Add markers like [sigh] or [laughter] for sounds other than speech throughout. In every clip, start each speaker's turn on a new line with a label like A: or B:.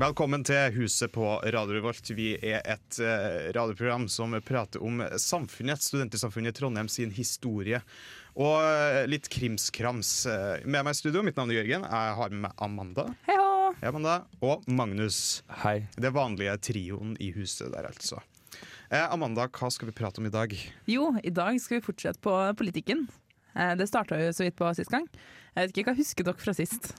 A: Velkommen til Huset på Radio Revolt. Vi er et eh, radioprogram som prater om samfunnet, studentsamfunnet i Trondheim sin historie. Og eh, litt krimskrams. Eh, Med meg i studio, mitt navn er Jørgen. Jeg har med meg Amanda.
B: Hei hå!
A: Hei, Amanda. Og Magnus.
C: Hei.
A: Det vanlige trioen i huset der, altså. Eh, Amanda, hva skal vi prate om i dag?
B: Jo, i dag skal vi fortsette på politikken. Eh, Det starta jo så vidt på sist gang. Jeg vet ikke hva husker dere fra sist?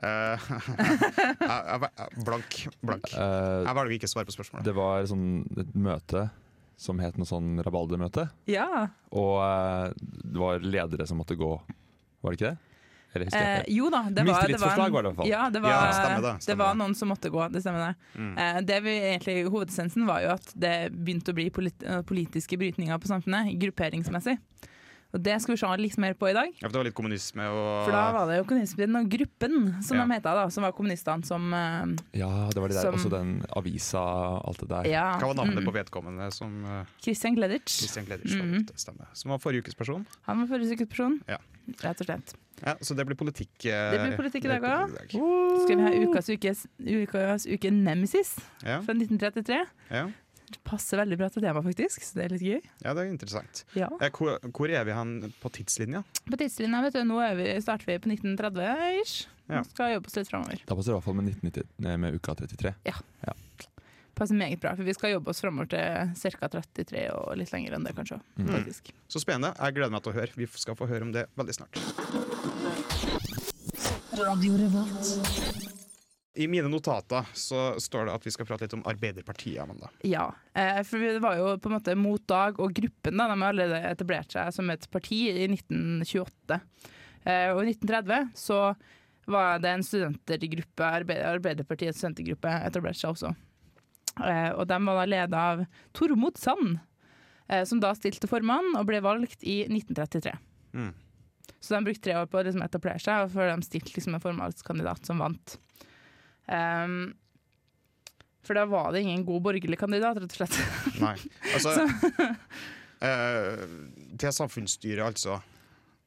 A: Eh, [laughs] jeg, jeg, jeg, blank. blank.
C: Uh,
A: Jeg velger ikke å svare på spørsmålet.
C: det var sånn et møte som het noe sånn rabaldermøte.
B: Ja.
C: Og uh, det var ledere som måtte gå, var det ikke det? Eller husker jeg
B: Eh, jo da, det var, det var,
C: en, var det.
B: Ja, det var,
A: Ja, stemmer det, stemmer
B: det var noen som måtte gå, det stemmer det.
A: Mm.
B: Eh, det vi egentlig, Hovedessensen var jo at det begynte å bli polit politiske brytninger på samfunnet, grupperingsmessig. Og det skal vi se litt mer på i dag.
A: Ja, for det var litt kommunisme og
B: For da var det jo kommunismen og Gruppen, som
A: Ja.
B: de heta da, som var kommunistene som eh,
C: Ja, det var de der.
B: Som-
C: Også den avisa, alt det der.
B: Ja.
A: Hva var navnet
B: mm.
A: på vedkommende som uh,
B: Christian Gleditsch.
A: Christian Gleditsch var
B: Mhm.
A: stemmer. Som var forrige ukes person.
B: Han var forrige ukes person,
A: Ja.
B: rett og slett.
A: Ja, så det blir politikk. eh,
B: Det blir politikk i dag òg. skal vi ha ukas, ukes, ukas uke Nemesis
A: Ja,
B: fra 1933.
A: ja.
B: Det passer veldig bra til temaet, faktisk, så det er litt gøy.
A: ja, det er interessant.
B: Ja.
A: Eh, hvor, hvor er vi hen på tidslinja?
B: På tidslinja vet du, nå er vi, starter vi på 1930-ish.
A: Ja.
B: Skal jobbe oss litt framover.
C: Da passer det i hvert fall med, 1990, nei, med uka 33.
B: Passer meget bra, for vi skal jobbe oss framover til ca. 33 og litt lenger enn det, kanskje.
C: Mm.
B: faktisk.
A: Så spennende. Jeg gleder meg til å høre. Vi skal få høre om det veldig snart. I mine notater så står det at vi skal prate litt om Arbeiderpartiet. Amanda.
B: Ja, eh, for det var jo på en måte Mot Dag og Gruppen da, de har allerede etablert seg som et parti i 1928. Eh, og i 1930 så var det en studentergruppe, Arbeid Arbeiderpartiets studentergruppe etablert seg også. Eh, og de var da ledet av Tormod Sand, som da stilte formann og ble valgt i 1933.
A: Mm.
B: Så de brukte tre år på å liksom etablere seg, og før de stilte liksom en formannskandidat som vant. Ehm, for da var det ingen god borgerlig kandidat, rett og slett.
A: Nei. Altså [laughs] eh, Til samfunnsstyret, altså.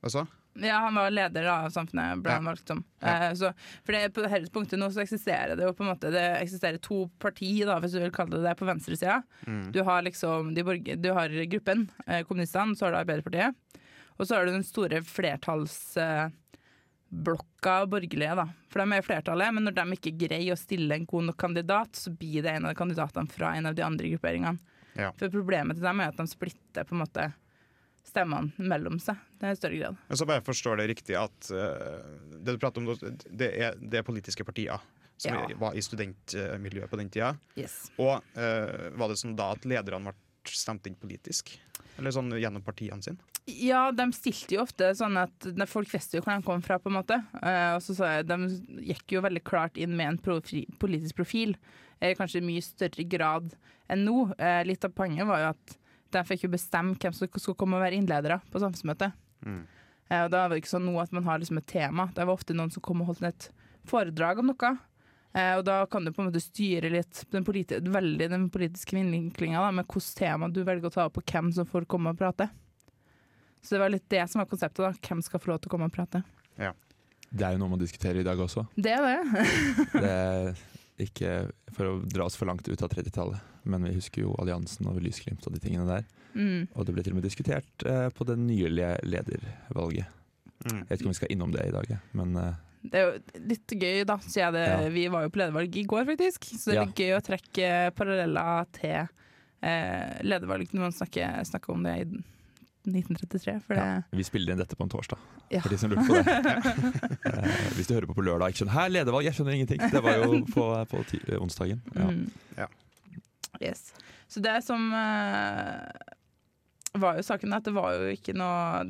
A: Altså?
B: Ja, han var leder av samfunnet, ble han valgt som.
A: Ja.
B: Eh, så, for det, på dette punktet nå så eksisterer det jo på en måte Det eksisterer to partier, da, hvis du vil kalle det det, på venstresida.
A: Mm.
B: Du har liksom de borger, Du har gruppen, eh, kommunistene, så har du Arbeiderpartiet. Og så har du den store flertallsblokka borgerlige, da. For de er flertallet, men når de ikke greier å stille en god nok kandidat, så blir det en av kandidatene fra en av de andre grupperingene.
A: Ja.
B: For problemet til dem er at de splitter på en måte stemmene mellom seg. Det er i større grad.
A: Men så bare forstår det riktig at uh, det du prater om, det er, det er politiske partier som
B: Ja.
A: var i studentmiljøet på den tida.
B: Yes.
A: Og uh, var det sånn da at lederne ble stemt inn politisk? Eller sånn gjennom partiene sine?
B: Ja, de stilte jo ofte sånn at folk visste jo hvor de kom fra, på en måte. Eh, og så sa jeg, De gikk jo veldig klart inn med en profi, politisk profil, eh, kanskje i mye større grad enn nå. Eh, litt av poenget var jo at de fikk jo bestemme hvem som skulle komme og være innledere på samfunnsmøtet.
A: Mm.
B: Og da var det ikke sånn nå at man har liksom et tema. Det var ofte noen som kom og holdt et foredrag om noe. Og da kan du på en måte styre litt den, politi veldig den politiske vinklinga med hvilket tema du velger å ta opp, og hvem som får komme og prate. Så det var litt det som var konseptet. da Hvem skal få lov til å komme og prate?
C: Det er jo noe man diskuterer i dag også.
B: Det er det. [laughs]
C: Det er ikke for å dra oss for langt ut av 30-tallet, men vi husker jo alliansen og Lysglimt og de tingene der.
B: Mm.
C: Og det ble til og med diskutert eh, på det nylige ledervalget.
A: Mm.
C: Jeg vet ikke om vi skal innom det i dag, men eh,
B: Det er jo litt gøy, da.
C: Ja.
B: Vi var jo på ledervalg i går, faktisk. Så det er
C: Ja.
B: gøy å trekke paralleller til eh, ledervalg når man snakker, snakker om det i 1933. For det
C: ja, vi spiller inn dette på en torsdag,
B: Ja.
C: for de som lurer på det. Eh, hvis du hører på på lørdag ikke skjønner 'Her, ledervalg, jeg skjønner ingenting. Det var jo på, på eh, onsdagen. Ja.
B: Mm.
A: Ja.
B: Yes. Så det som uh, var jo saken, at det var jo ikke noe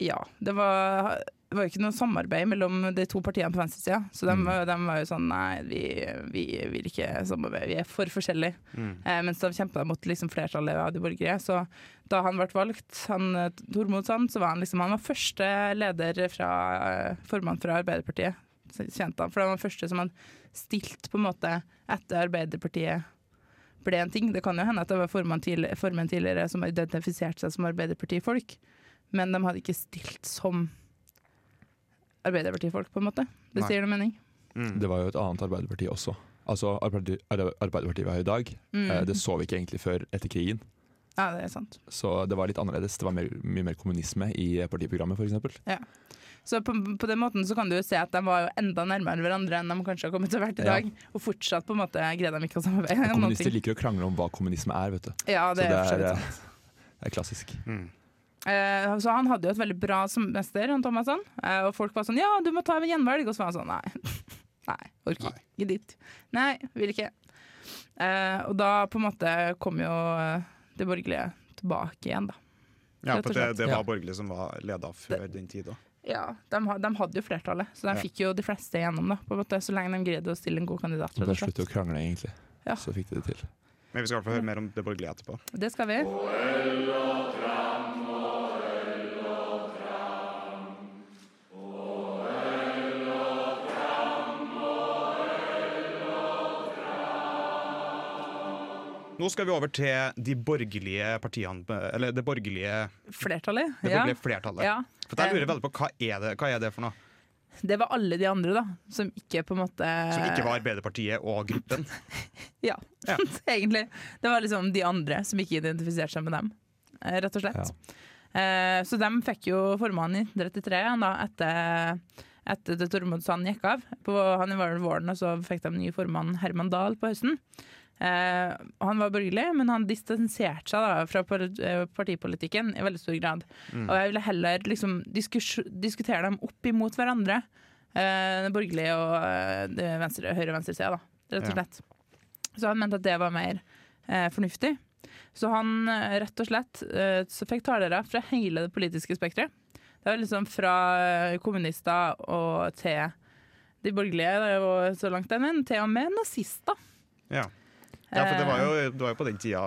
B: Ja, det var det var jo ikke noe samarbeid mellom de to partiene på venstresida. Så de,
C: Mm.
B: de var jo sånn nei, vi, vi vil ikke samarbeide, vi er for forskjellige. Eh, mens de kjempa mot liksom flertallet av de borgere. Så da han ble valgt, han, eh, Tormod Sand, så var han liksom Han var første leder fra eh, formann fra Arbeiderpartiet, kjente han. For han var første som han stilt på en måte etter Arbeiderpartiet ble en ting. Det kan jo hende at det var formann tidligere, formen tidligere som identifiserte seg som Arbeiderpartifolk, men de hadde ikke stilt som Arbeiderpartifolk, på en måte. Det
A: Nei.
B: sier noe mening.
A: Mm.
C: Det var jo et annet Arbeiderparti også. Altså Arbeiderparti- Arbeiderpartiet vi har i dag,
B: Mm.
C: eh, det så vi ikke egentlig før etter krigen.
B: Ja, det er sant.
C: Så det var litt annerledes. Det var mer, mye mer kommunisme i partiprogrammet, f.eks.
B: Så på, på den måten så kan du jo se at de var jo enda nærmere hverandre enn de kanskje har kommet til å være i
C: Ja.
B: dag. Og fortsatt på en måte greide de ikke å samarbeide. om
C: Kommunister liker å krangle om hva kommunisme er, vet du.
B: Ja, det
C: Så
B: er
C: det er. Det er klassisk.
A: Mm.
B: Eh, så han hadde jo et veldig bra semester, han Thomasson. Eh, og folk var sånn ja, du må ta en gjenvalg. Og så var han sånn nei. [laughs] Nei, orker ikke. Dit. Nei, vil ikke. Eh, og da på en måte kom jo det de borgerlige tilbake igjen, da.
A: Ja, for det, det
C: Ja.
A: var borgerlig som var leda før den tid. da.
B: Ja, de, de hadde jo flertallet, så de
A: Ja.
B: fikk jo de fleste igjennom, da, på en måte, så lenge de greide å stille en god kandidat. Da
C: sluttet å krangle, egentlig.
B: Ja.
C: Så fikk de det til.
A: Men vi skal i hvert fall høre mer om det borgerlige etterpå.
B: Det skal vi.
A: Nå skal vi over til de borgerlige partiene, eller det borgerlige,
B: Flertallet.
A: det
B: Ja.
A: flertallet.
B: ja.
A: For der lurer veldig på hva er, det, hva er det for noe?
B: Det var alle de andre, da, som ikke på en måte
A: Som ikke var Arbeiderpartiet og gruppen? [laughs]
B: Ja,
A: Ja. [laughs]
B: egentlig. Det var liksom de andre som ikke identifiserte seg med dem, eh, rett og slett. Ja. så de fikk jo formannen i 1933 da, etter, etter at Tormod Sand gikk av. På, han var våren, og så fikk de ny formann Herman Dahl på høsten. Eh, han var borgerlig, men han distanserte seg da, fra eh, partipolitikken i veldig stor grad. Og jeg ville heller liksom diskutere dem opp imot hverandre. Eh, borgerlige og eh, det venstre, høyre- og venstresida, da, rett og
A: Ja.
B: slett. Så han mente at det var mer eh, fornuftig. Så han eh, rett og slett så fikk talere fra hele det politiske spekteret. Det var liksom fra kommunister og til de borgerlige, så langt den til og med nazister.
A: Ja. Ja, for det var, jo, det var jo på den tida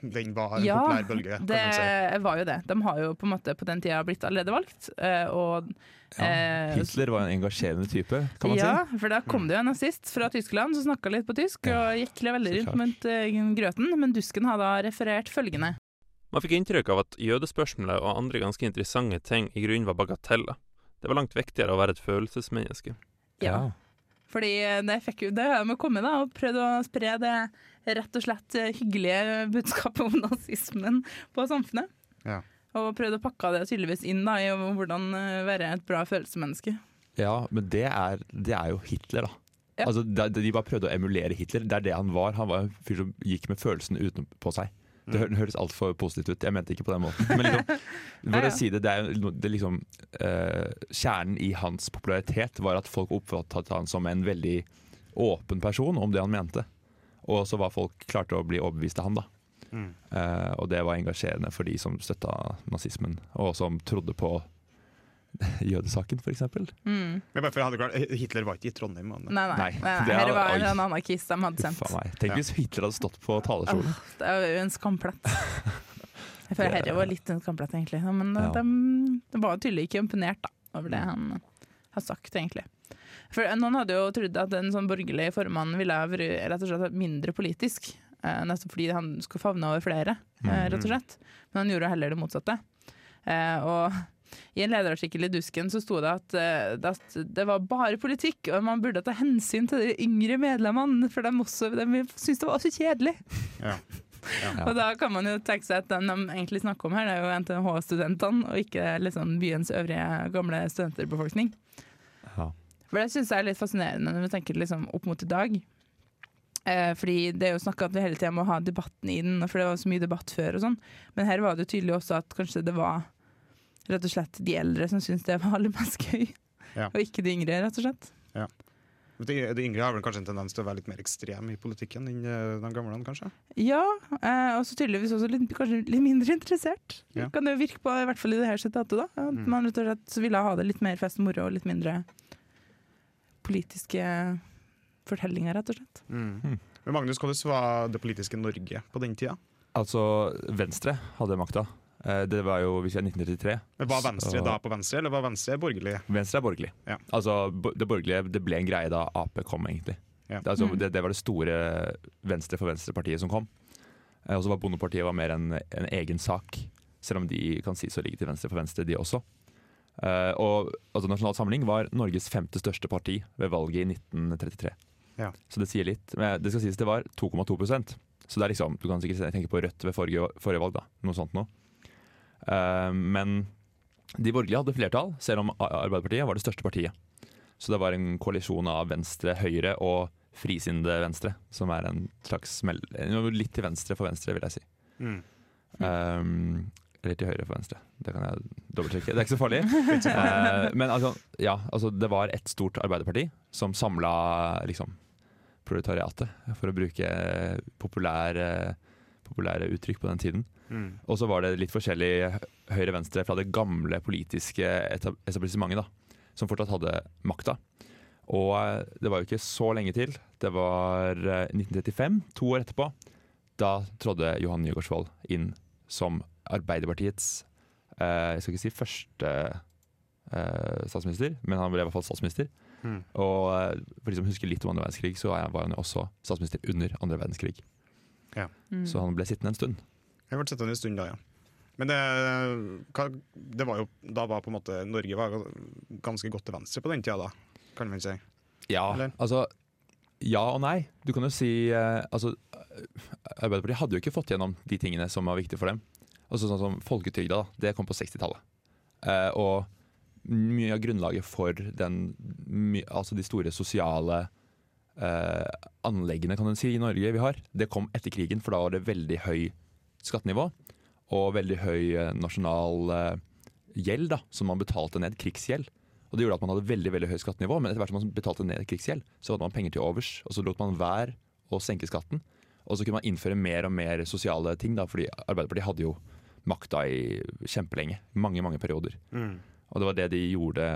A: den var en
B: Ja,
A: populær bølge. kan
B: Det
A: si.
B: var jo det. De har jo på en måte på den tida blitt allerede valgt. eh, Og,
C: Ja.
B: eh,
C: Hitler var en engasjerende type, kan man
B: ja,
C: si.
B: for da kom det jo en nazist fra Tyskland som snakka litt på tysk
C: Ja,
B: og gikk veldig rundt mot eh, grøten, men Dusken har da referert følgende.
D: Man fikk inntrykk av at jødespørsmålet og andre ganske interessante ting i grunnen var bagateller. Det var langt viktigere å være et følelsesmenneske.
B: Ja. Fordi eh, det fikk jo det har med å komme da, og prøvd å spre det rett og slett eh, hyggelige budskapet om nazismen på samfunnet.
A: Ja.
B: Og prøvd å pakke det tydeligvis inn da, i hvordan eh, være et bra følelsesmenneske.
C: Ja, men det er, det er jo Hitler, da.
B: Ja.
C: Altså, de, de bare prøvde å emulere Hitler. Det er det han var. Han var en fyr som gikk med følelsen utenpå seg. Det hø- høres altfor positivt ut. Jeg mente ikke på den måten. Men liksom, [laughs] for
B: Ja, ja.
C: å si det, det er, det er liksom, uh, kjernen i hans popularitet var at folk oppfattet han som en veldig åpen person om det han mente. Og så var folk klarte å bli overbevist av han. da.
A: Mm.
C: Uh, og det var engasjerende for de som støtta nazismen, og som trodde på [laughs] jødesaken, f.eks.
B: Mm.
A: Hitler var ikke i Trondheim. Men,
B: Nei, nei.
C: Nei,
B: nei,
C: det er-
B: Her var
C: oi.
B: en anarkist de hadde sendt.
C: Meg. Tenk hvis Hitler hadde stått på talerstolen.
B: Det er jo en skamplett. [laughs] Jeg føler
C: Det-
B: Herre var litt en skamplett, egentlig. Men
C: Ja.
B: de, de var tydelig ikke imponert da, over det han har sagt, egentlig. For Noen hadde jo trodd at en sånn borgerlig formann ville vært rett og slett mindre politisk. Eh, nettopp fordi han skulle favne over flere, eh, rett og slett. Men han gjorde heller det motsatte. Eh, og i en lederartikkel i Dusken så sto det at, at det var bare politikk, og man burde ta hensyn til de yngre medlemmene, for de, også, de syntes det var så kjedelig.
A: Ja.
C: Ja. [laughs]
B: Og da kan man jo tenke seg at den de egentlig snakker om her, det er jo NTH-studentene, og ikke liksom byens øvrige gamle studenterbefolkning.
C: Ja.
B: For det syns jeg er litt fascinerende når vi tenker liksom opp mot i dag. Eh, fordi det er jo snakka at vi hele tida må ha debatten i den, for det var så mye debatt før og sånn. Men her var det jo tydelig også at kanskje det var rett og slett de eldre som syntes det var [laughs] aller mest gøy.
A: Ja.
B: Og ikke de yngre, rett og slett.
A: De, de yngre har vel kanskje en tendens til å være litt mer ekstrem i politikken enn eh, de gamle, kanskje?
B: Ja, eh, og så tydeligvis også litt, kanskje litt mindre interessert.
A: Ja.
B: Kan det jo virke på, i hvert fall i det her sitatet, da. At
A: Mm.
B: man rett og slett ville ha det litt mer fest og moro og litt mindre politiske fortellinger, rett og slett.
A: Men Magnus, hvordan var det politiske Norge på den tida?
C: Altså, Venstre hadde makta. Eh, Det var jo, hvis jeg er 1933
A: Men Var Venstre
C: Så-
A: da på venstre, eller var Venstre borgerlig?
C: Venstre er borgerlig.
A: Ja.
C: Altså, Det borgerlige det ble en greie da Ap kom, egentlig.
A: Ja.
C: Det, altså,
B: Mm.
C: det, det var det store Venstre for Venstre-partiet som kom. Eh, Og så var Bondepartiet var mer en, en egen sak, selv om de kan sies å ligge til venstre for Venstre, de også. Eh, og altså, Nasjonal Samling var Norges femte største parti ved valget i 1933.
A: Ja.
C: Så det sier litt. Men det skal sies det var 2,2% Så det er liksom, du kan sikkert tenke på Rødt ved forrige, forrige valg, da. Noe sånt noe. Uh, men de borgerlige hadde flertall, selv om Arbeiderpartiet var det største partiet. Så det var en koalisjon av venstre, høyre og frisinnede venstre, som er en slags litt til venstre for venstre, vil jeg si.
A: Mm.
C: Um, eller til høyre for venstre. Det kan jeg dobbeltsjekke. Det er ikke så farlig. [laughs] Eh, men altså, ja, altså, det var ett stort arbeiderparti som samla liksom, proletariatet, for å bruke populære, populære uttrykk på den tiden.
A: Mm.
C: Og så var det litt forskjellig høyre-venstre fra det gamle politiske etab- etablissementet, da, som fortsatt hadde makta. Og eh, det var jo ikke så lenge til. Det var eh, 1935, to år etterpå. Da trådde Johan Nygaardsvold inn som Arbeiderpartiets eh, Jeg skal ikke si første eh, statsminister, men han ble i hvert fall statsminister.
A: Mm.
C: Og eh, for de som husker litt om andre verdenskrig, så er- var han jo også statsminister under andre verdenskrig.
B: Mm.
C: Så han ble sittende en stund.
A: Jeg ble sittende en stund da, ja. Men det, hva, det var jo Da var på en måte Norge var ganske godt til venstre på den tida, da, kan man si.
C: Ja,
A: Eller?
C: altså Ja og nei. Du kan jo si eh, altså, Arbeiderpartiet hadde jo ikke fått gjennom de tingene som var viktige for dem. Altså Sånn som folketrygda, da, det kom på 60-tallet. Eh, og mye av grunnlaget for den, my, altså de store sosiale eh, anleggene kan si, i Norge vi har, det kom etter krigen, for da var det veldig høy skattenivå. Og veldig høy eh, nasjonal eh, gjeld, da, som man betalte ned, krigsgjeld. Og det gjorde at man hadde veldig veldig høy skattenivå, men etter hvert som man betalte ned krigsgjeld, så hadde man penger til overs, og så lot man være å senke skatten. Og så kunne man innføre mer og mer sosiale ting, da, fordi Arbeiderpartiet hadde jo makta i kjempelenge. Mange, mange perioder.
A: Mm.
C: Og det var det de gjorde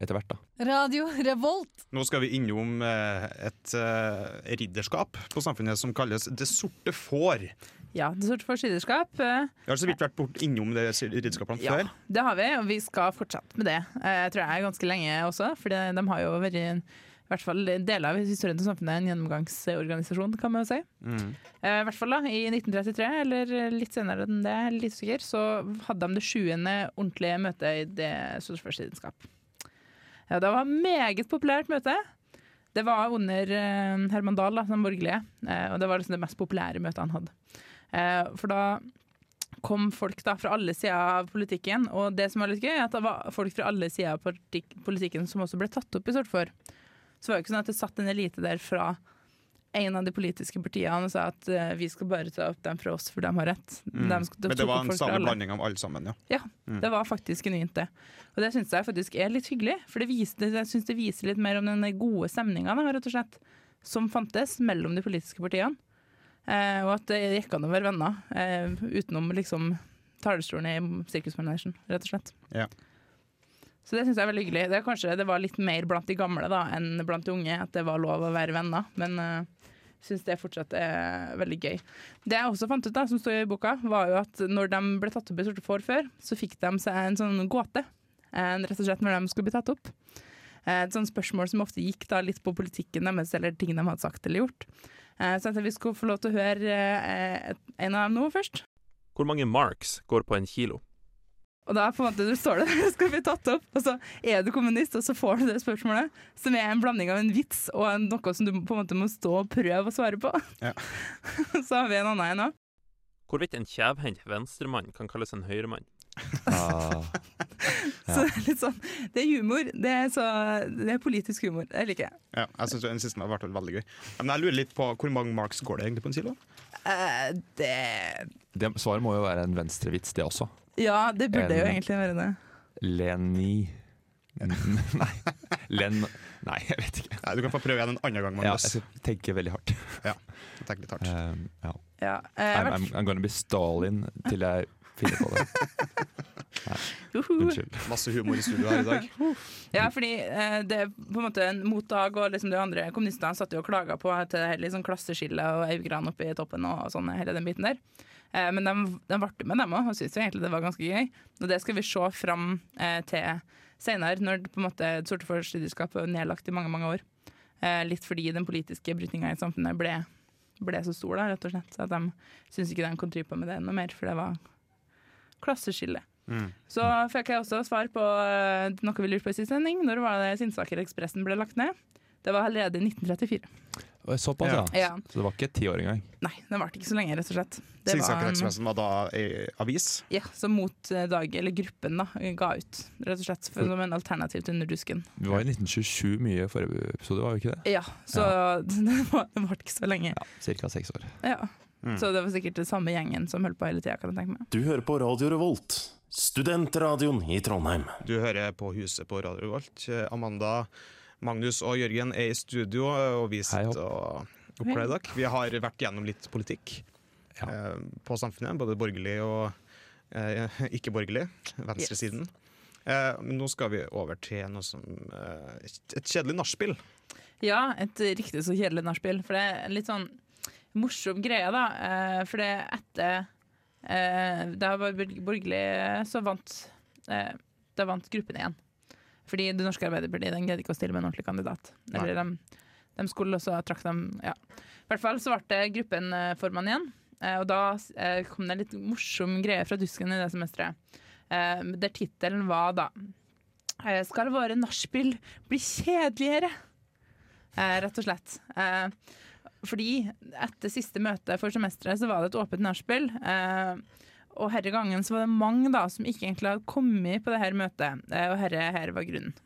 C: etter hvert, da.
E: Radio Revolt.
A: Nå skal vi innom eh, et eh, ridderskap på Samfunnet som kalles Det sorte får.
B: Ja, det sorte fårs skiderskap. Vi
A: Jeg har så vidt vært bort innom det ridderskapene
B: Ja,
A: før.
B: det har vi, og vi skal fortsette med det. Eh, Jeg tror jeg er ganske lenge også, for de har jo vært i hvert fall deler av historien til samfunnet en gjennomgangsorganisasjon, kan man jo si.
A: Mm.
B: Eh, I hvert fall da, i 1933, eller litt senere enn det, litt sikker, så hadde de det sjuende ordentlige møtet i det Stortingsforskningsskap. Ja, det var et meget populært møte. Det var under eh, Herman Dahl, da, den borgerlige, eh, og det var liksom det mest populære møtet han hadde. Eh, for da kom folk da fra alle sider av politikken, og det som var litt gøy, er at det var folk fra alle sider av politikken som også ble tatt opp i Sort for. Så var det ikke sånn at det satt en elite der fra en av de politiske partiene og sa at uh, vi skal bare ta opp dem fra oss, for de har rett.
A: Mm.
B: De de
A: Men det var en samme blanding av alle sammen, ja. Mm.
B: Det var faktisk genuint, det. Og det syns jeg faktisk er litt hyggelig, for det viser, jeg synes det viser litt mer om den gode stemninga som fantes mellom de politiske partiene. Eh, og at det gikk an å være venner eh, utenom liksom talerstolen i sirkusmanesjen, rett og slett.
A: Ja.
B: Så det syns jeg er veldig hyggelig. Det, kanskje, det var litt mer blant de gamle da, enn blant de unge, at det var lov å være venner. Men uh, syns det fortsatt er veldig gøy. Det jeg også fant ut, da, som står i boka, var jo at når de ble tatt opp i Sorte får før, så fikk de seg en sånn gåte. en, rett og slett når de skulle bli tatt opp. Eh, Et sånt spørsmål som ofte gikk da litt på politikken deres, eller ting de hadde sagt eller gjort. Eh, Så jeg vi skulle få lov til å høre eh, en av dem nå først.
D: Hvor mange marks går på en kilo?
B: Og da på en måte, du står det der, [laughs] skal bli tatt opp, og så er du kommunist, og så får du det spørsmålet, som er en blanding av en vits og en, noe som du på en måte må stå og prøve å svare på.
A: Ja. [laughs]
B: så har vi en annen en òg.
D: Hvorvidt en kjevhendt venstremann kan kalles en høyremann?
C: Ah, [laughs]
B: Så det er litt sånn Det er humor. Det er, så, det er politisk humor. Det liker jeg.
A: ja jeg synes Den siste har vært veldig gøy. Men jeg lurer litt på hvor mange marks går det egentlig på en kilo?
B: Uh, det
C: det, svaret må jo være en venstrevits, det også.
B: Ja, det burde jo egentlig være det.
C: Leni [laughs] Nei. Len Nei, jeg vet ikke.
A: Nei, du kan få prøve igjen en annen gang,
C: Ja, jeg tenker veldig hardt.
A: Jeg tenker litt hardt.
C: Um, ja.
B: Ja, eh,
C: I'm, I'm, I'm gonna be Stalin til jeg finner på det. [laughs]
B: Juhu.
C: Unnskyld.
A: Masse humor i studio her i dag. [laughs]
B: Ja, fordi eh, det er på en måte en motdag, og liksom de andre kommunistene satt jo og klaga på til det hele liksom klasseskillet og Augran oppe i toppen og sånn, hele den biten der. Eh, men de, de ble med, dem òg, og syntes egentlig det var ganske gøy. Og det skal vi se fram eh, til senere, når på en måte Sorte for studieskap er nedlagt i mange, mange år. Eh, litt fordi den politiske brytninga i samfunnet ble, ble så stor, da, rett og slett. Så at de syns ikke de kunne drive på med det noe mer, for det var klasseskille.
A: Mm.
B: Så fikk jeg også svar på noe vi lurte på i siste sending. Når var det Sinnsaker Ekspressen ble lagt ned? Det var allerede i 1934.
C: Såpass, ja.
B: Ja.
C: Så det var ikke ti år engang.
B: Nei, den varte ikke så lenge, rett og slett. Det var
A: Sinnsaker
B: en-
A: Ekspressen var da avis.
B: Ja, som Mot eh, Dag, eller gruppen, da, ga ut. Rett og slett for, som en alternativ til Under dusken.
C: Vi var i 1927 mye i forrige episode, var vi ikke det?
B: Ja, så ja. [laughs] var- den varte ikke så lenge.
C: Ja, Cirka seks år.
B: Ja.
A: Mm.
B: Så det var sikkert den samme gjengen som holdt på hele tida, kan jeg tenke meg.
F: Du hører på Radio Revolt, studentradioen i Trondheim.
A: Du hører på Huset på Radio Revolt. Eh, Amanda, Magnus og Jørgen er i studio, eh, og vi sitter og oppkler dere. Vi har vært gjennom litt politikk
C: Ja.
A: eh, på samfunnet, både borgerlig og eh, ikke-borgerlig. Venstresiden. Eh, men nå skal vi over til noe som Et kjedelig nachspiel.
B: Ja, et riktig så kjedelig nachspiel. For det er en litt sånn morsom greie, da. For det etter eh, Da jeg var borgerlig, så vant eh, Da vant gruppen igjen. Fordi Det norske Arbeiderpartiet den greide ikke å stille med en ordentlig kandidat. Eller de, de skulle også trakk dem Ja. I hvert fall så ble gruppen eh, formann igjen. Eh, og da eh, kom det en litt morsom greie fra Dusken i det semesteret. Der tittelen var da Skal våre nachspiel bli kjedeligere? Rett og slett. Fordi etter siste møte for semesteret så var det et åpent nachspiel. Eh, og herre gangen så var det mange da som ikke egentlig hadde kommet på det her møtet. Eh, og herre her var grunnen.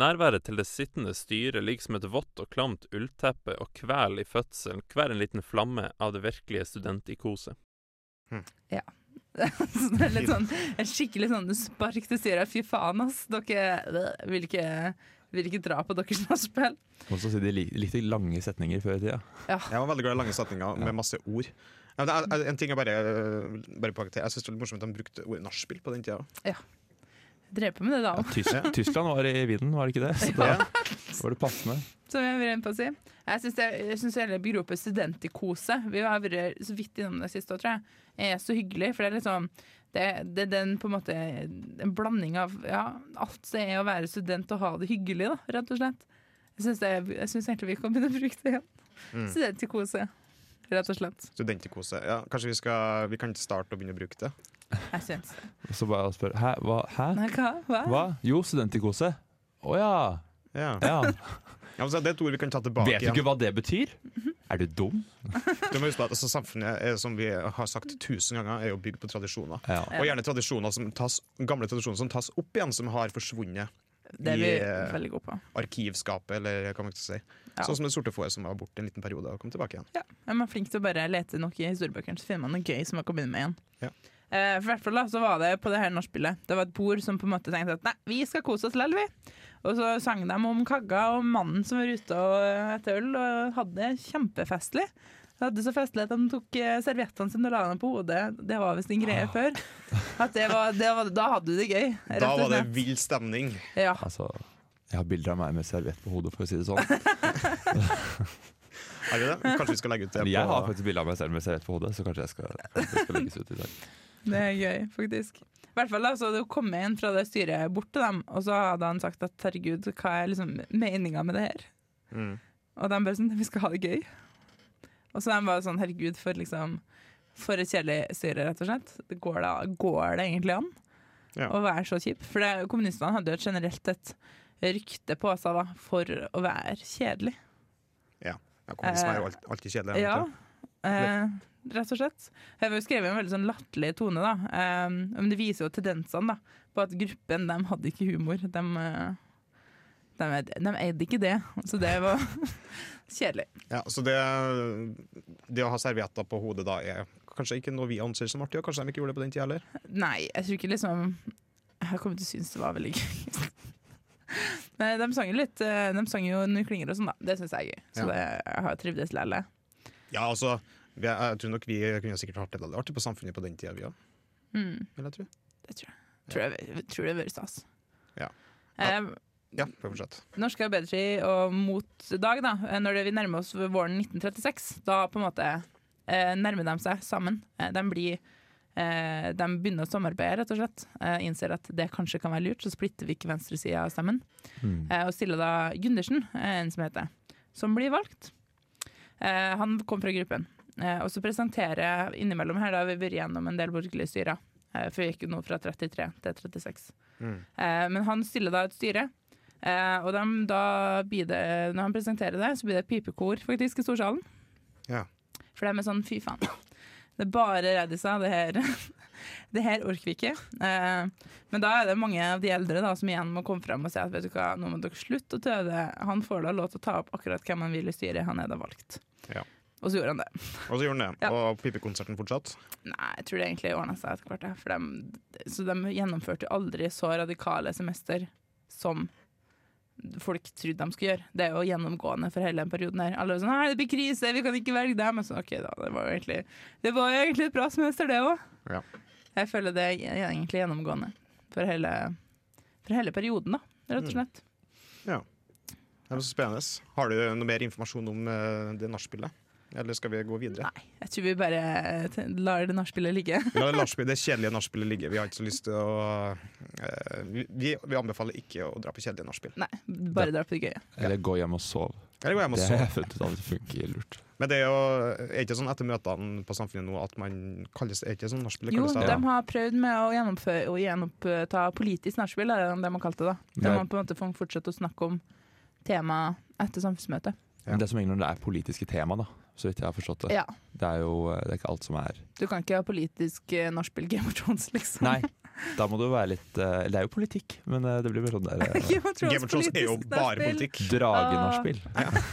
D: Nærværet til det sittende styret ligger som et vått og klamt ullteppe og kveler i fødselen hver en liten flamme av det virkelige studentikoset.
B: så [laughs] det er litt sånn en skikkelig sånn spark til styret. Fy faen, ass. Dere vil ikke, vil ikke dra på deres nachspiel.
C: Og så sier de litt likte lange setninger før i tida.
A: Jeg var veldig glad i lange setninger med masse ord. Ja, det er- En ting Jeg bare, bare på Jeg synes det var litt morsomt at de brukte ordet nachspiel på den tida.
B: Drev på med det da òg,
C: Ja, [laughs] Tyskland var i vinden, var det ikke det? Så da var det passende.
B: som jeg inn på å si. Jeg syns det- jeg syns hele begrepet studentikose Vi har vært så vidt innom det siste år, tror jeg. Er så hyggelig, for det er liksom det, det er den på en måte en blanding av ja, alt det er å være student og ha det hyggelig, da, rett og slett. Jeg syns, det, jeg syns egentlig vi kan begynne å bruke det igjen.
A: Mm.
B: Studentikose, rett og slett.
A: Studentikose. Ja, kanskje vi, skal, vi kan starte å begynne å bruke det.
B: Jeg syns det. [laughs]
C: Og så bare spør Hæ? Hva? Hæ?
B: Nei, hva? Hva?
C: Hva? Jo, studentikose. Å ja.
A: Ja.
C: ja. [laughs]
A: Ja, men det er et ord vi kan ta tilbake
C: Vet du
A: igjen.
C: ikke hva det betyr? Er du dum? [laughs]
A: Du må huske på at altså, Samfunnet er, som vi har sagt tusen ganger, er jo bygd på tradisjoner.
C: Ja.
A: Og gjerne tradisjoner som tas, gamle tradisjoner som tas opp igjen, som har forsvunnet
B: Det er vi
A: eh,
B: veldig gode på.
A: arkivskapet, eller hva man skal si.
B: Ja.
A: Sånn som det sorte fåret som var borte en liten periode og kom tilbake igjen.
B: Ja, Man er flink til å bare lete nok i historiebøkene, så finner man noe gøy som man kan begynne med igjen.
A: Ja.
B: Eh, for hvert fall da, så var det på det her nachspielet. Det var et bord som på en måte tenkte at nei, vi skal kose oss likevel, vi. Og så sang de om Kagga og mannen som var ute og eh, etter øl, og hadde det kjempefestlig. De hadde så festlig at de tok eh, serviettene sine og la dem på hodet. Det var visst en greie før. At det var, det var, da hadde du det gøy.
A: Da var det vill stemning.
B: Ja.
C: Altså, jeg har bilder av meg med serviett på hodet, for å si det sånn. [laughs]
A: Er det det? Kanskje vi skal legge ut det
C: På... jeg har faktisk bilde av meg selv med serviett på hodet, så kanskje jeg skal, det skal legges ut i dag.
B: Det er gøy, faktisk. I hvert fall da, så det kom en fra det styret bort til dem, og så hadde han sagt at herregud, hva er liksom meninga med det her?
A: mm.
B: Og de bare sånn, vi skal ha det gøy. Og så de bare sånn, herregud, for liksom For et kjedelig styre, rett og slett. Det går, da, går det egentlig an
A: Ja.
B: å være så kjip? For det, kommunistene hadde jo generelt et rykte på seg da, for å være kjedelig.
A: Ja, Kommunisme er jo alt- alltid kjedelig.
B: Ja, eh, rett og slett. Jeg har jo skrevet en veldig sånn latterlig tone, da. Eh, men det viser jo tendensene da, på at gruppen de hadde ikke humor. De, eh, de, de eide ikke det, så det var [laughs] kjedelig.
A: Ja, så det, det å ha servietter på hodet da er kanskje ikke noe vi anser som artig, og kanskje de ikke gjorde det på den tida heller.
B: Nei, jeg tror ikke liksom Jeg kommer til å synes det var veldig gøy. [laughs] Men de sang jo litt eh, De sang jo Nå klinger og sånn, da. Det syns jeg er gøy. Så
A: Ja.
B: det, jeg har trivdes lærlig
A: Ja, altså, vi, jeg tror nok vi kunne sikkert hatt det veldig artig på Samfunnet på den tida, vi òg.
B: Mm,
A: Vil jeg tro.
B: det tror jeg. Tror jeg tror det hadde vært stas.
A: Ja.
B: Eh,
A: Ja, får fortsette.
B: Norsk Arbeiderparti og Mot Dag, da, eh, når det, vi nærmer oss våren 1936, da på en måte eh, nærmer de seg sammen. Eh, de, blir, eh, de begynner å samarbeide, rett og slett. Eh, innser at det kanskje kan være lurt, så splitter vi ikke venstresida av stemmen.
C: Mm.
B: Eh, og stiller da Gundersen, eh, en som heter, som blir valgt. Eh, han kom fra gruppen. Eh, og så presenterer innimellom her, da har vi vært gjennom en del borgerlige styrer. Eh, for vi gikk jo nå fra 33 til 36.
A: Mm.
B: Eh, men han stiller da et styre. Eh, og de, da blir det, når han presenterer det, så blir det pipekor faktisk i storsalen.
A: Ja.
B: For de er sånn fy faen. Det er bare reddiser. Det her, [laughs] det her orker vi ikke. Eh, men da er det mange av de eldre da, som igjen må komme frem og si at vet du hva, nå må dere slutte å tøve. Han får da lov til å ta opp akkurat hvem han vil i styret. Han er da valgt.
A: Ja.
B: Og så gjorde han det.
A: Og så gjorde han det.
B: Ja.
A: Og pipekonserten fortsatt.
B: Nei, jeg tror det egentlig ordna seg etter hvert. For de, så de gjennomførte aldri så radikale semester som folk trodde de skulle gjøre. Det er jo gjennomgående for hele den perioden her. Alle var sånn 'Nei, det blir krise, vi kan ikke velge dem'. Men sånn, ok da, det var jo egentlig, det var jo egentlig et bra semester, det òg.
A: Ja.
B: Jeg føler det er egentlig gjennomgående for hele, for hele perioden, da, rett og slett.
A: Det er så spennende. Har du noe mer informasjon om eh, det nachspielet? Eller skal vi gå videre?
B: Nei, jeg tror vi bare lar det nachspielet ligge.
A: La det, [laughs] nachspiel- det kjedelige nachspielet ligge. Vi har ikke så lyst til å eh, vi, vi anbefaler ikke å dra på kjedelige nachspiel.
B: Nei, bare dra på det gøye.
C: Eller gå hjem og sove.
A: Eller gå hjem og
C: Det har
A: sove.
C: jeg funnet ut at det funker lurt.
A: Men det er jo er ikke sånn etter møtene på Samfunnet nå at man kalles Er ikke sånn nachspiel?
B: Jo,
A: kalles det?
B: de har prøvd med å gjennomføre å gjenoppta politisk nachspiel, er det man kalt det. da. De
C: Ja.
B: har på en måte får fortsette å snakke om temaet etter samfunnsmøtet.
A: Ja.
C: Det som egentlig når det er politiske tema, da, så vidt jeg har forstått det.
B: Ja,
C: Det er jo det er ikke alt som er
B: Du kan ikke ha politisk eh, nachspiel Game of Thrones, liksom.
C: Nei, da må du være litt eh, Det er jo politikk, men eh, det blir mer sånn der [laughs] eh,
B: Game of Thrones,
A: Game of Thrones er jo
B: politisk
A: bare
B: nachspiel.
A: politikk.
C: Dragenachspiel.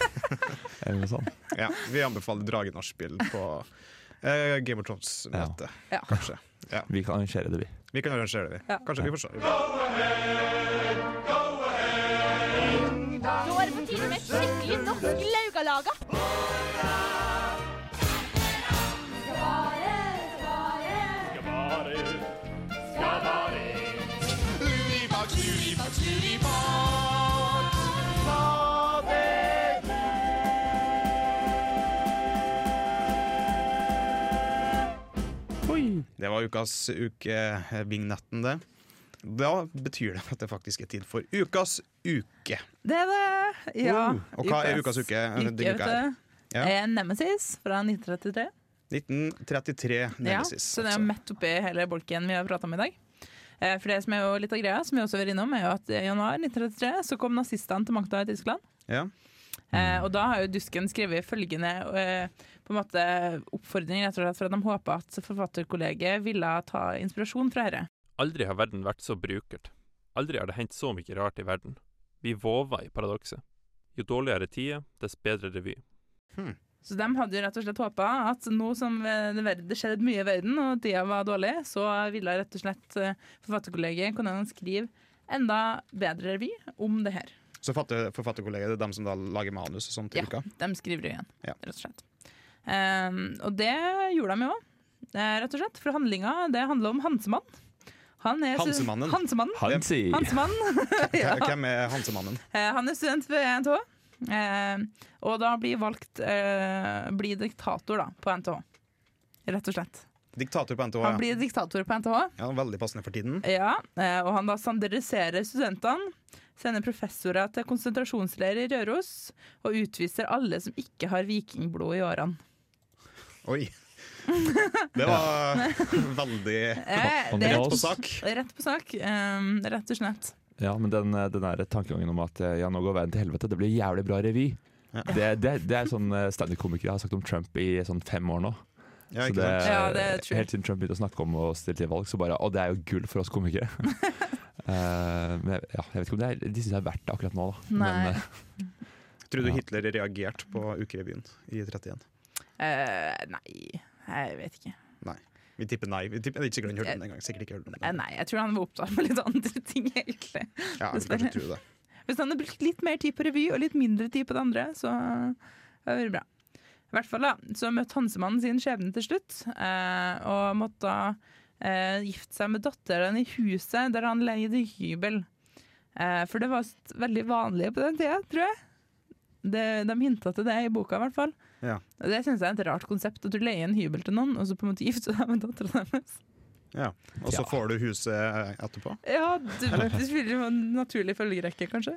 C: [laughs] Eller noe sånt.
A: Ja, vi anbefaler dragenachspiel på eh, Game of Thrones-møte,
B: Ja.
A: kanskje.
C: Vi kan arrangere det, vi.
A: Vi kan arrangere det, vi.
B: Ja.
A: Kanskje vi får se.
E: Skikkelig norsk laugalaga.
A: Det var ukas uke-vignetten, det. Da betyr det at det faktisk er tid for ukas uke.
B: Det er det! Ja.
A: Uh, og hva er ukas uke
B: uke,
A: uka Ja.
B: Nemesis fra 1933.
A: 1933 Nemesis.
B: Ja, så det er
A: jo
B: midt oppi hele bolken vi har prata om i dag. Eh, For det som er jo litt av greia, som vi også vært innom, er jo at i januar 1933 så kom nazistene til makta i Tyskland.
A: Ja.
B: Eh, og da har jo Dusken skrevet følgende eh, på en måte oppfordring rett og slett for at de håper at forfatterkollegiet ville ta inspirasjon fra dette.
D: Aldri har verden vært så brukert. Aldri har det hendt så mye rart i verden. Vi våver i paradokset. Jo dårligere tider, dess bedre revy.
B: Så de hadde jo rett og slett håpa at nå som eh, det skjedde mye i verden og tida var dårlig, så ville rett og slett eh, forfatterkollegiet kunne skrive enda bedre revy om det her.
A: Så forfatter, forfatterkollegiet er dem som da lager manus og sånt til
B: Ja.
A: uka?
B: De skriver igjen,
A: Ja.
B: rett og slett. Um, og det gjorde de jo òg, rett og slett. For handlinga det handler om Hansemann. Han er
A: Hansemannen?
B: Hansemannen.
C: Hansi!
B: Hansemannen. [laughs] [laughs] ja.
A: Hvem er Hansemannen?
B: Eh, Han er student ved NTH. Eh, og da blir valgt eh, blir diktator da, på NTH. Rett og slett.
A: Diktator på NTH.
B: Han
A: Ja.
B: blir diktator på NTH.
A: Ja, veldig passende for tiden.
B: Ja, og han da standardiserer studentene, sender professorer til konsentrasjonsleir i Røros, og utviser alle som ikke har vikingblod i årene.
A: Oi. Det var [laughs] veldig
B: det
A: rett på sak.
B: rett på sak, um, rett og slett.
C: Ja, men den, eh, den der tankegangen om at eh, ja, nå går verden til helvete, det blir jævlig bra revy.
A: Ja.
C: Det, det, det er sånn eh, standup-komikere har sagt om Trump i sånn fem år nå.
A: Ja,
C: så det.
B: Ja, det er
C: helt siden Trump begynte å snakke om å stille til valg, så bare Å, det er jo gull for oss komikere. uh, [laughs] men jeg- ja, jeg vet ikke om det er, de syns det er verdt det akkurat nå, da.
B: Nei.
C: Men uh,
A: Tror du
C: Ja.
A: Hitler reagerte på ukerevyen i 31?
B: Uh, nei, jeg vet ikke.
A: Vi tipper nei. Vi tipper, jeg ikke sikkert han hørte den engang. Sikkert ikke hørt den
B: Eh, nei, jeg tror han var opptatt med litt andre [laughs] ting, egentlig.
A: Ja,
B: jeg
A: kanskje tro det.
B: Hvis han hadde brukt litt mer tid på revy og litt mindre tid på det andre, så hadde det vært bra. I hvert fall da, så møtte Hansemannen sin skjebne til slutt, eh, og måtte eh, gifte seg med datteren i huset der han leide hybel. Eh, for det var veldig vanlig på den tida, tror jeg. Det, de hinta til det i boka, i hvert fall.
A: Ja.
B: Det syns jeg er et rart konsept, at du leier en hybel til noen, og så på en måte gifter du deg med dattera deres.
A: Ja. Og så
C: Ja.
A: får du huset etterpå.
B: Ja, du, det spiller jo en naturlig følgerekke, kanskje.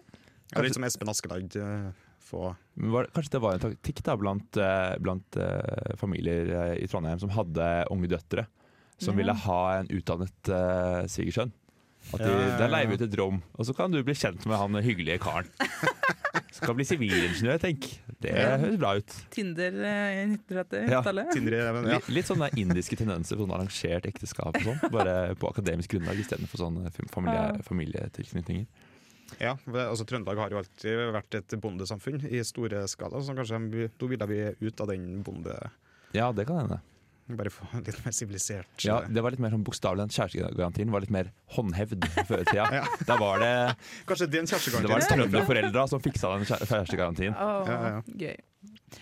A: Ja, litt som Espen Askeladd. eh, Få
C: Var, kanskje det var en taktikk da blant, eh, blant uh, familier eh, i Trondheim som hadde unge døtre, som
B: Ja.
C: ville ha en utdannet uh, svigersønn. At de,
A: Ja, ja, ja.
C: Der leier vi ut et rom, og så kan du bli kjent med han hyggelige karen. Skal bli sivilingeniør, tenk. Det
B: Ja.
C: høres bra ut.
B: Tinder eh, i 1930-tallet.
C: Ja.
A: Ja.
C: Litt, litt sånne indiske tendenser på sånn arrangert ekteskap og sånn. Bare på akademisk grunnlag istedenfor sånne familie, familietilknytninger.
A: ja, altså Trøndelag har jo alltid vært et bondesamfunn i store skala, så kanskje de- da ville vi ut av den bonde...
C: Ja, det kan hende.
A: Bare få [laughs] litt mer sivilisert
C: Ja, det var litt mer sånn bokstavelig. Kjærestegarantien var litt mer håndhevd [laughs] før i tida.
A: Ja.
C: Da var det [laughs]
A: Kanskje den
C: Det var
A: kjærestegarantien
C: trønderforeldra som fiksa den kjæ- kjærestegarantien.
B: Åh,
A: Ja, ja.
B: Gøy.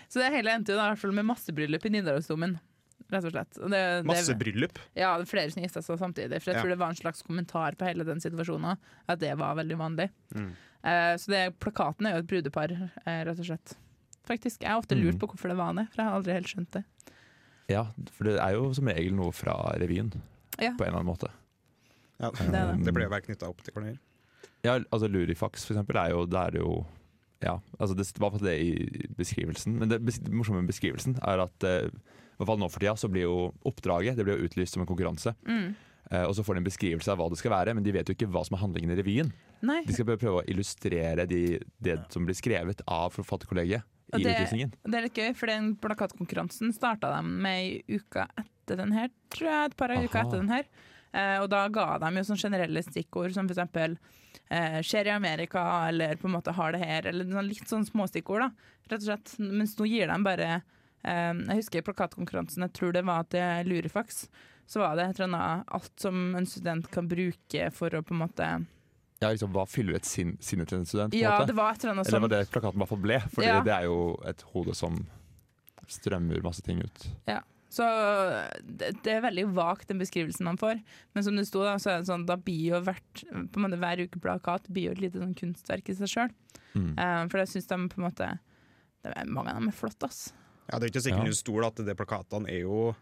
B: Så det hele endte jo da, i hvert fall med massebryllup i Nidarosdomen. Rett og slett. Det, det,
A: Masse bryllup.
B: ja, er flere som gifta seg samtidig. For jeg
A: Ja.
B: tror det var en slags kommentar på hele den situasjonen. At det var veldig vanlig.
A: Mm.
B: Uh, så det, plakaten er jo et brudepar, uh, rett og slett. Faktisk. Jeg har ofte lurt
C: Mm.
B: på hvorfor det var det, for jeg har aldri helt skjønt det.
C: Ja, for det er jo som regel noe fra revyen,
B: Ja.
C: på en eller annen måte.
A: Ja,
B: er det.
A: det ble jo bare knytta opp til hverandre.
C: Ja, altså Lurifax for eksempel er jo, det er jo ja, altså det var det i beskrivelsen. Men det, bes- det morsomme med beskrivelsen er at eh, i hvert fall nå for tida så blir jo oppdraget det blir jo utlyst som en konkurranse.
B: Mm.
C: Eh, og så får de en beskrivelse av hva det skal være, men de vet jo ikke hva som er handlingen i revyen.
B: Nei.
C: De skal bare prøve å illustrere de, det som blir skrevet av forfatterkollegiet i
B: det-
C: utlysningen.
B: Det er litt gøy, for den plakatkonkurransen starta de med i uka etter den her, tror jeg. Et par uker etter den her. Eh, og da ga de jo sånne generelle stikkord som eksempel eh, 'skjer i Amerika', eller på en måte 'har det her', eller sånn litt sånn småstikkord, da. Rett og slett. Mens nå gir de bare eh, Jeg husker i plakatkonkurransen, jeg tror det var til Lurifaks. så var det et eller annet alt som en student kan bruke for å på en måte
C: Ja, liksom, Hva fyller et sin, sinne til en student? på en
B: Ja,
C: måte?
B: det var et eller annet
C: Eller
B: som
C: var det plakaten i hvert fall ble? Fordi
B: Ja.
C: det er jo et hode som strømmer masse ting ut. Ja.
B: Så det, det er veldig vagt, den beskrivelsen man får. Men som det sto, da, så er det sånn, da blir jo hvert, på en måte, hver ukeplakat blir jo et lite sånn kunstverk i seg sjøl.
C: Mm.
B: for jeg syns de på en måte det er, Mange av dem er flotte, ass.
A: Ja, det er ikke sikkert
C: Ja.
A: under stol at de plakatene er jo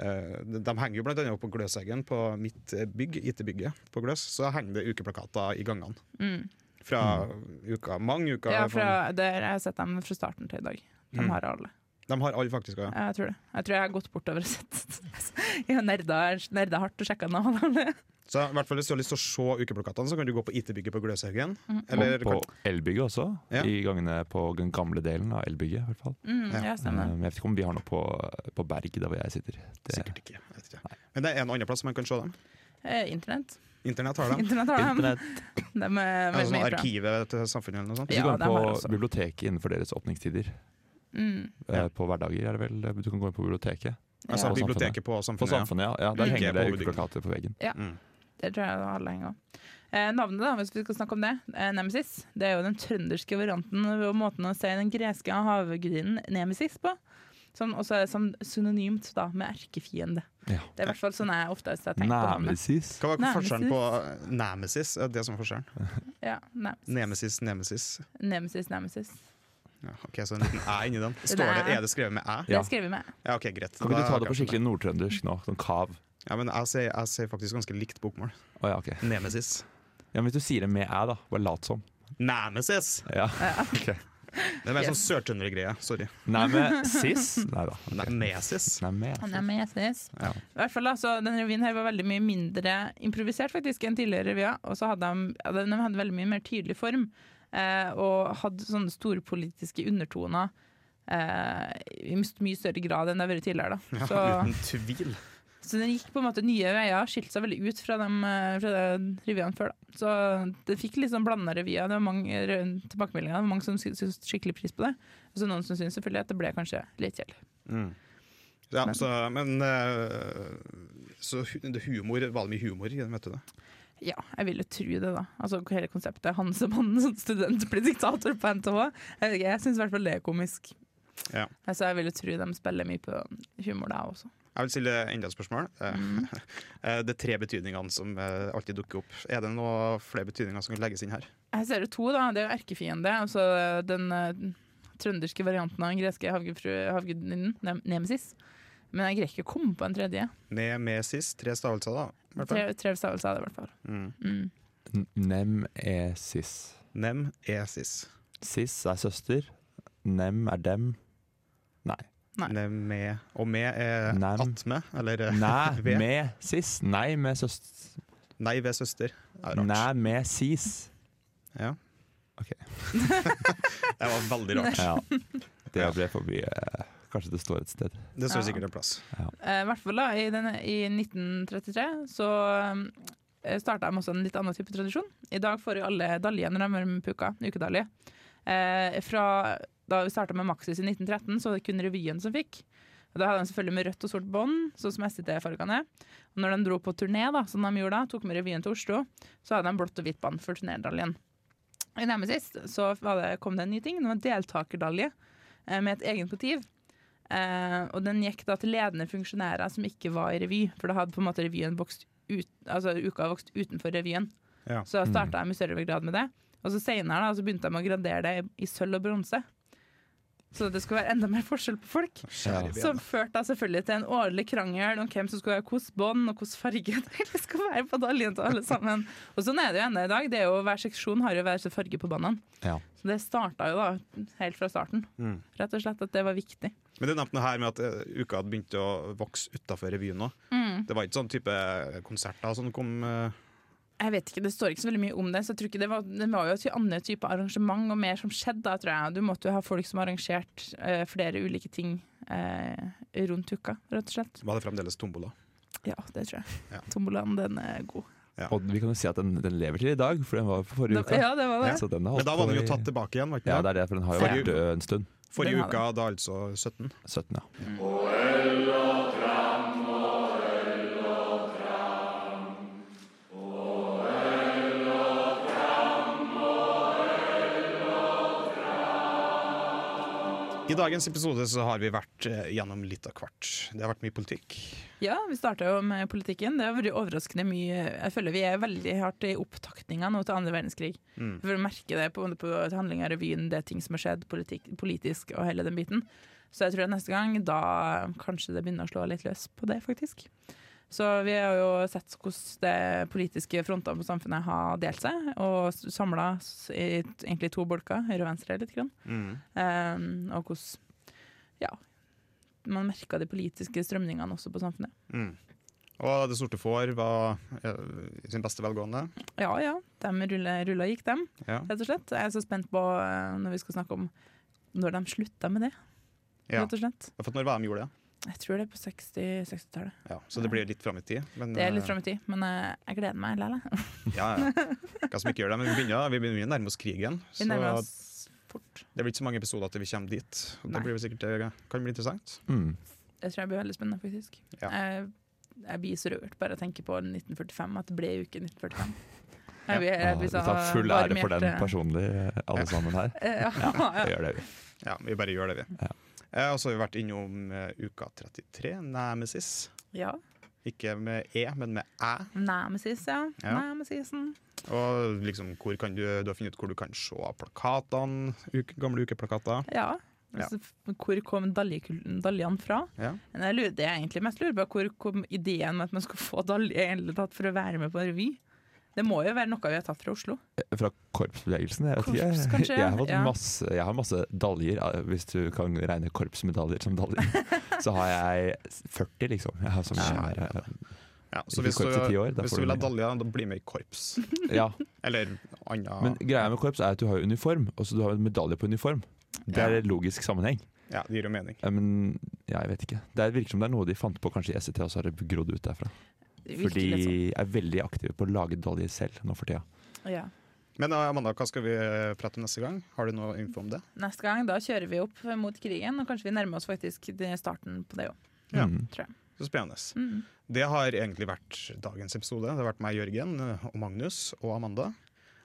A: de, de henger jo annet på Gløshaugen, på mitt eh, bygg, IT-bygget på Gløs. Så henger det ukeplakater i gangene.
B: Mm.
A: Fra uka, mange uker.
B: Ja,
A: fra-
B: fra, der, jeg har sett dem fra starten til i dag. De
A: Mm.
B: har alle.
A: De har alle faktisk ja.
B: Jeg tror det. Jeg tror jeg har gått bortover og sett [laughs] Jeg har nerda, nerda hardt og sjekka navnene.
A: Så i hvert fall hvis du har lyst til å se ukeplakatene, så kan du gå på IT-bygget på Gløshaugen.
B: Mm.
A: Eller
C: og på elbygget også,
A: Ja.
C: i gangene på den gamle delen av elbygget. i hvert fall.
B: Mm,
A: Ja.
B: ja,
C: Eh. Men jeg vet ikke om vi har noe på, på Berg, der hvor jeg sitter. Det,
A: Sikkert ikke. Jeg vet ikke. Men det er en annen plass man kan se dem.
B: Eh, internett.
A: Internett har dem. [laughs]
B: Internett har dem.
C: Internet.
B: De er
A: Altså,
B: veldig
A: sånn
B: mye bra.
A: arkivet til samfunnet eller noe sånt.
C: Ja,
B: Ja,
C: du
B: kan
C: på biblioteket innenfor deres åpningstider,
B: Mm.
C: eh,
A: Ja.
C: på hverdager er det vel Du kan gå inn på biblioteket.
A: Altså
B: Ja.
C: På
A: biblioteket på
C: På
A: samfunnet. ja.
C: Samfunnet, ja. ja der henger det
A: på
C: ukeplakater på veggen.
A: Mm.
B: Det tror jeg alle henger òg. Eh, navnet, da, hvis vi skal snakke om det, eh, Nemesis, det er jo den trønderske varianten og måten å si den greske havgudinnen Nemesis på. Som også er som synonymt da, med erkefiende.
C: Ja.
B: Det er i hvert fall sånn jeg ofte har tenkt på navnet.
C: Nemesis.
A: Hva var
B: Nemesis.
A: forskjellen på Nemesis? Det som er forskjellen?
B: Ja, Nemesis.
A: Nemesis, Nemesis.
B: Nemesis, Nemesis.
A: Ja, ok, Så en liten æ inni den. Står det,
B: er-
A: det skrevet med æ?
B: Det
C: Ja.
B: er skrevet med.
A: Ja, ok, greit.
C: Kan ikke du ta det på skikkelig nordtrøndersk nå? Sånn kav.
A: Ja, men jeg sier, jeg sier faktisk ganske likt bokmål.
C: Oh, ja, okay.
A: Nemesis.
C: Ja, men hvis du sier det med æ, da. Bare lat som.
A: Nemesis!
C: Ja.
B: Ja.
C: ok.
A: Det er mer sånn sørtrøndergreie. Sorry.
C: Nemesis? Nei da. Okay.
A: Nemesis.
C: Nemesis.
B: Nemesis.
A: Ja.
B: I hvert fall da, så Den revyen her var veldig mye mindre improvisert faktisk enn tidligere revyer. Og så hadde de, ja, de hadde veldig mye mer tydelig form, og hadde sånne store politiske undertoner eh, i mye større grad enn det har vært tidligere. Da.
A: Ja,
B: Så,
A: uten tvil.
B: så den gikk på en måte nye veier, skilte seg veldig ut fra de, eh, fra de revyene før. Da. Så det fikk litt sånn blanda revyer. Det var mange tilbakemeldinger. Det var mange som syntes skikkelig pris på det. Og så noen som syntes selvfølgelig at det ble kanskje litt kjedelig.
A: Mm. Ja,
B: Men-
A: så, men eh, Så humor, var det mye humor i den, vet du det?
B: Ja, jeg vil jo tro det, da. Altså Hele konseptet han som student blir diktator på NTH. Jeg, vet jeg syns i hvert fall det er komisk.
A: Ja.
B: Altså, jeg vil jo tro de spiller mye på humor der også.
A: Jeg vil stille enda et spørsmål. Eh,
B: Mm. [laughs]
A: eh, Det er tre betydningene som eh, alltid dukker opp. Er det noe flere betydninger som kan legges inn her?
B: Jeg ser det to, da. Det er jo erkefiende. Altså den uh, trønderske varianten av den greske havgudinnen, Nemesis. Men jeg greier ikke å komme på en tredje.
A: Nemesis, tre stavelser, da.
B: Tre, tre stavelser er det i hvert fall.
A: Mm.
B: Mm.
C: Nem er sis.
A: Nem er
C: Sis Sis er søster. Nem er dem. Nei.
B: Nei.
A: Neme. Og me er
C: Nem.
A: attmed, eller
C: Nei, [laughs]
A: ved.
C: med sis. Nei med søster.
A: Nei ved søster.
C: Nei med sis.
A: Ja.
C: Ok. [laughs]
A: det var veldig rart.
C: Ja. Det ble for mye eh, Kanskje det står et sted.
A: Det står
B: Ja.
A: sikkert en plass.
B: Eh, I hvert fall da, i, denne, i 1933 så uh, starta de også en litt annen type tradisjon. I dag får jo alle dalje når de er med puka, ukedalje. Eh, fra da vi starta med Maxis i 1913, så var det kun revyen som fikk. Og da hadde de selvfølgelig med rødt og sort bånd, sånn som SCT-fargene. Og når de dro på turné, da, som de gjorde da, tok med revyen til Oslo, så hadde de blått og hvitt bånd for turnédaljen. I Nemesis så var det, kom det en ny ting. Det var deltakerdalje eh, med et eget motiv. Eh, og den gikk da til ledende funksjonærer som ikke var i revy, for da hadde på en måte revyen vokst ut, altså uka vokst utenfor revyen.
A: Ja.
B: Så starta de i større grad med det. Og så senere da, så begynte de å gradere det i, i sølv og bronse. Så det skulle være enda mer forskjell på folk.
A: Ja.
B: Som førte da selvfølgelig til en årlig krangel om hvem som skulle ha hvilket bånd og hvilken farge det skal være på daljen til alle sammen. Og sånn er det jo ennå i dag. Det er jo, hver seksjon har jo hver sin farge på båndene.
C: Ja.
B: Så det starta jo da helt fra starten.
A: Mm.
B: Rett og slett at det var viktig.
A: Men du nevnte her med at eh, uka hadde begynt å vokse utafor revyen nå.
B: Mm.
A: Det var ikke sånn type konserter som kom eh,
B: Jeg vet ikke, Det står ikke så veldig mye om det. Så jeg tror ikke Det var, det var jo et annet type arrangement og mer som skjedde da, tror jeg. Du måtte jo ha folk som arrangerte uh, flere ulike ting uh, rundt uka, rett og slett.
A: Var det fremdeles tombola?
B: Ja, det tror jeg.
A: Ja.
B: Tombolaen, den er god.
C: Og vi kan jo si at den, den lever til i dag, for den var på forrige
B: Det,
C: uke.
B: ja, det var det.
C: Ja.
A: Men da var den jo tatt tilbake igjen, var ikke
C: Ja,
A: det?
C: det er det, for den har jo vært død en stund.
A: Forrige uka, da altså 17.
C: 17, ja.
A: I dagens episode så har vi vært eh, gjennom litt av hvert. Det har vært mye politikk.
B: Ja, vi starta jo med politikken. Det har vært overraskende mye Jeg føler vi er veldig hardt i opptakninga nå til andre verdenskrig.
A: Mm.
B: For å merke det på, på handlinga i revyen, det er ting som har skjedd politikk, politisk og hele den biten. Så jeg tror at neste gang, da kanskje det begynner å slå litt løs på det, faktisk. Så vi har jo sett hvordan de politiske frontene på samfunnet har delt seg, og samla i egentlig to bolker, høyre og venstre, litt. Grann.
A: Mm.
B: Um, og hvordan ja, man merka de politiske strømningene også på samfunnet.
A: Mm. Og Det sorte får var i sin beste velgående.
B: Ja ja, de rulla, gikk, dem,
A: Ja.
B: rett og slett. Jeg er så spent på eh, når vi skal snakke om når de slutta med det,
A: Ja.
B: rett og slett.
A: For når var de gjorde det?
B: Jeg tror det er på 60 60-tallet.
A: Ja. Så det blir litt fram i tid. Men,
B: Det er litt
A: eh,
B: fram i tid, men uh, jeg gleder meg likevel. [laughs]
A: Ja, ja. Hva som ikke gjør det, men vi begynner, vi begynner å nærme oss krigen.
B: Vi nærmer
A: Så
B: oss fort.
A: det blir ikke så mange episoder til vi kommer dit. Og det blir jo sikkert, det kan bli interessant.
C: Mm.
B: Det tror jeg blir veldig spennende, faktisk.
A: Ja.
B: Jeg, jeg blir så rørt bare jeg tenker på 1945, at det ble uke 1945.
A: Ja.
B: Jeg jeg blir
C: vi tar full ære for den personlig, alle sammen her.
B: Eh, [laughs] Ja,
C: Ja,
B: ja.
C: vi gjør det, vi.
A: Ja, vi bare gjør det, vi.
C: Ja.
A: Eh, og så har vi vært innom eh, uka 33, Nemesis.
B: ja.
A: Ikke med E, men med æ.
B: Nemesis, ja.
A: Ja.
B: Nemesisen.
A: Og liksom, hvor kan du, du har funnet ut hvor du kan se plakatene, uke, gamle ukeplakater.
B: Ja.
A: Ja.
B: Altså, hvor kom daljene fra?
A: Ja.
B: Det jeg egentlig mest lurer på, er hvor kom ideen med at man skulle få dalje tatt for å være med på revy? Det må jo være noe vi har tatt fra Oslo.
C: Fra korpsbevegelsen? Jeg.
B: Korps, kanskje,
C: jeg, har fått
B: ja.
C: masse, jeg har masse daljer, eh, hvis du kan regne korpsmedaljer som daljer. [laughs] Så har jeg 40, liksom. Jeg har som
A: Kjære
C: er.
A: Ja, så hvis du,
C: år,
A: hvis du vil ha dalje, da bli med i korps. [laughs]
C: ja.
A: Eller anna
C: Men greia med korps er at du har uniform, og så du har medalje på uniform. Det er
A: Ja.
C: logisk sammenheng.
A: Ja, det gir jo mening.
C: Men ja, jeg vet ikke. Det virker som det er noe de fant på kanskje i SET, og så har det grodd ut derfra. For de
B: sånn.
C: er veldig aktive på å lage dolly selv nå for tida.
B: Ja.
A: Men eh, Amanda, hva skal vi eh, prate om neste gang? Har du noe info om det?
B: Neste gang da kjører vi opp mot krigen, og kanskje vi nærmer oss faktisk starten på det òg.
A: Ja.
C: Mm.
A: Så spennende.
B: Mm.
A: Det har egentlig vært dagens episode. Det har vært meg, Jørgen, eh, og Magnus og Amanda.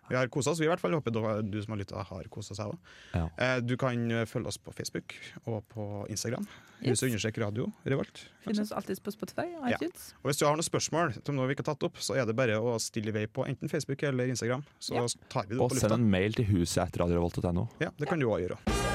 A: Vi har kosa oss, vi i hvert fall. Håper du, du som har lytta, har kosa seg òg.
C: Ja.
A: Du kan eh, følge oss på Facebook og på Instagram.
B: Yes.
A: Huset understrek radio, Revolt.
B: Finnes alltid på Spotify og
A: Ja.
B: iTunes.
A: Og hvis du har noen spørsmål som noe vi ikke har tatt opp, så er det bare å stille i vei på enten Facebook eller Instagram. Så
B: Ja.
A: tar vi det
C: Og
A: på lufta.
C: Og send en mail til huset etter radiorevolt.no.
A: Ja, det kan du òg gjøre.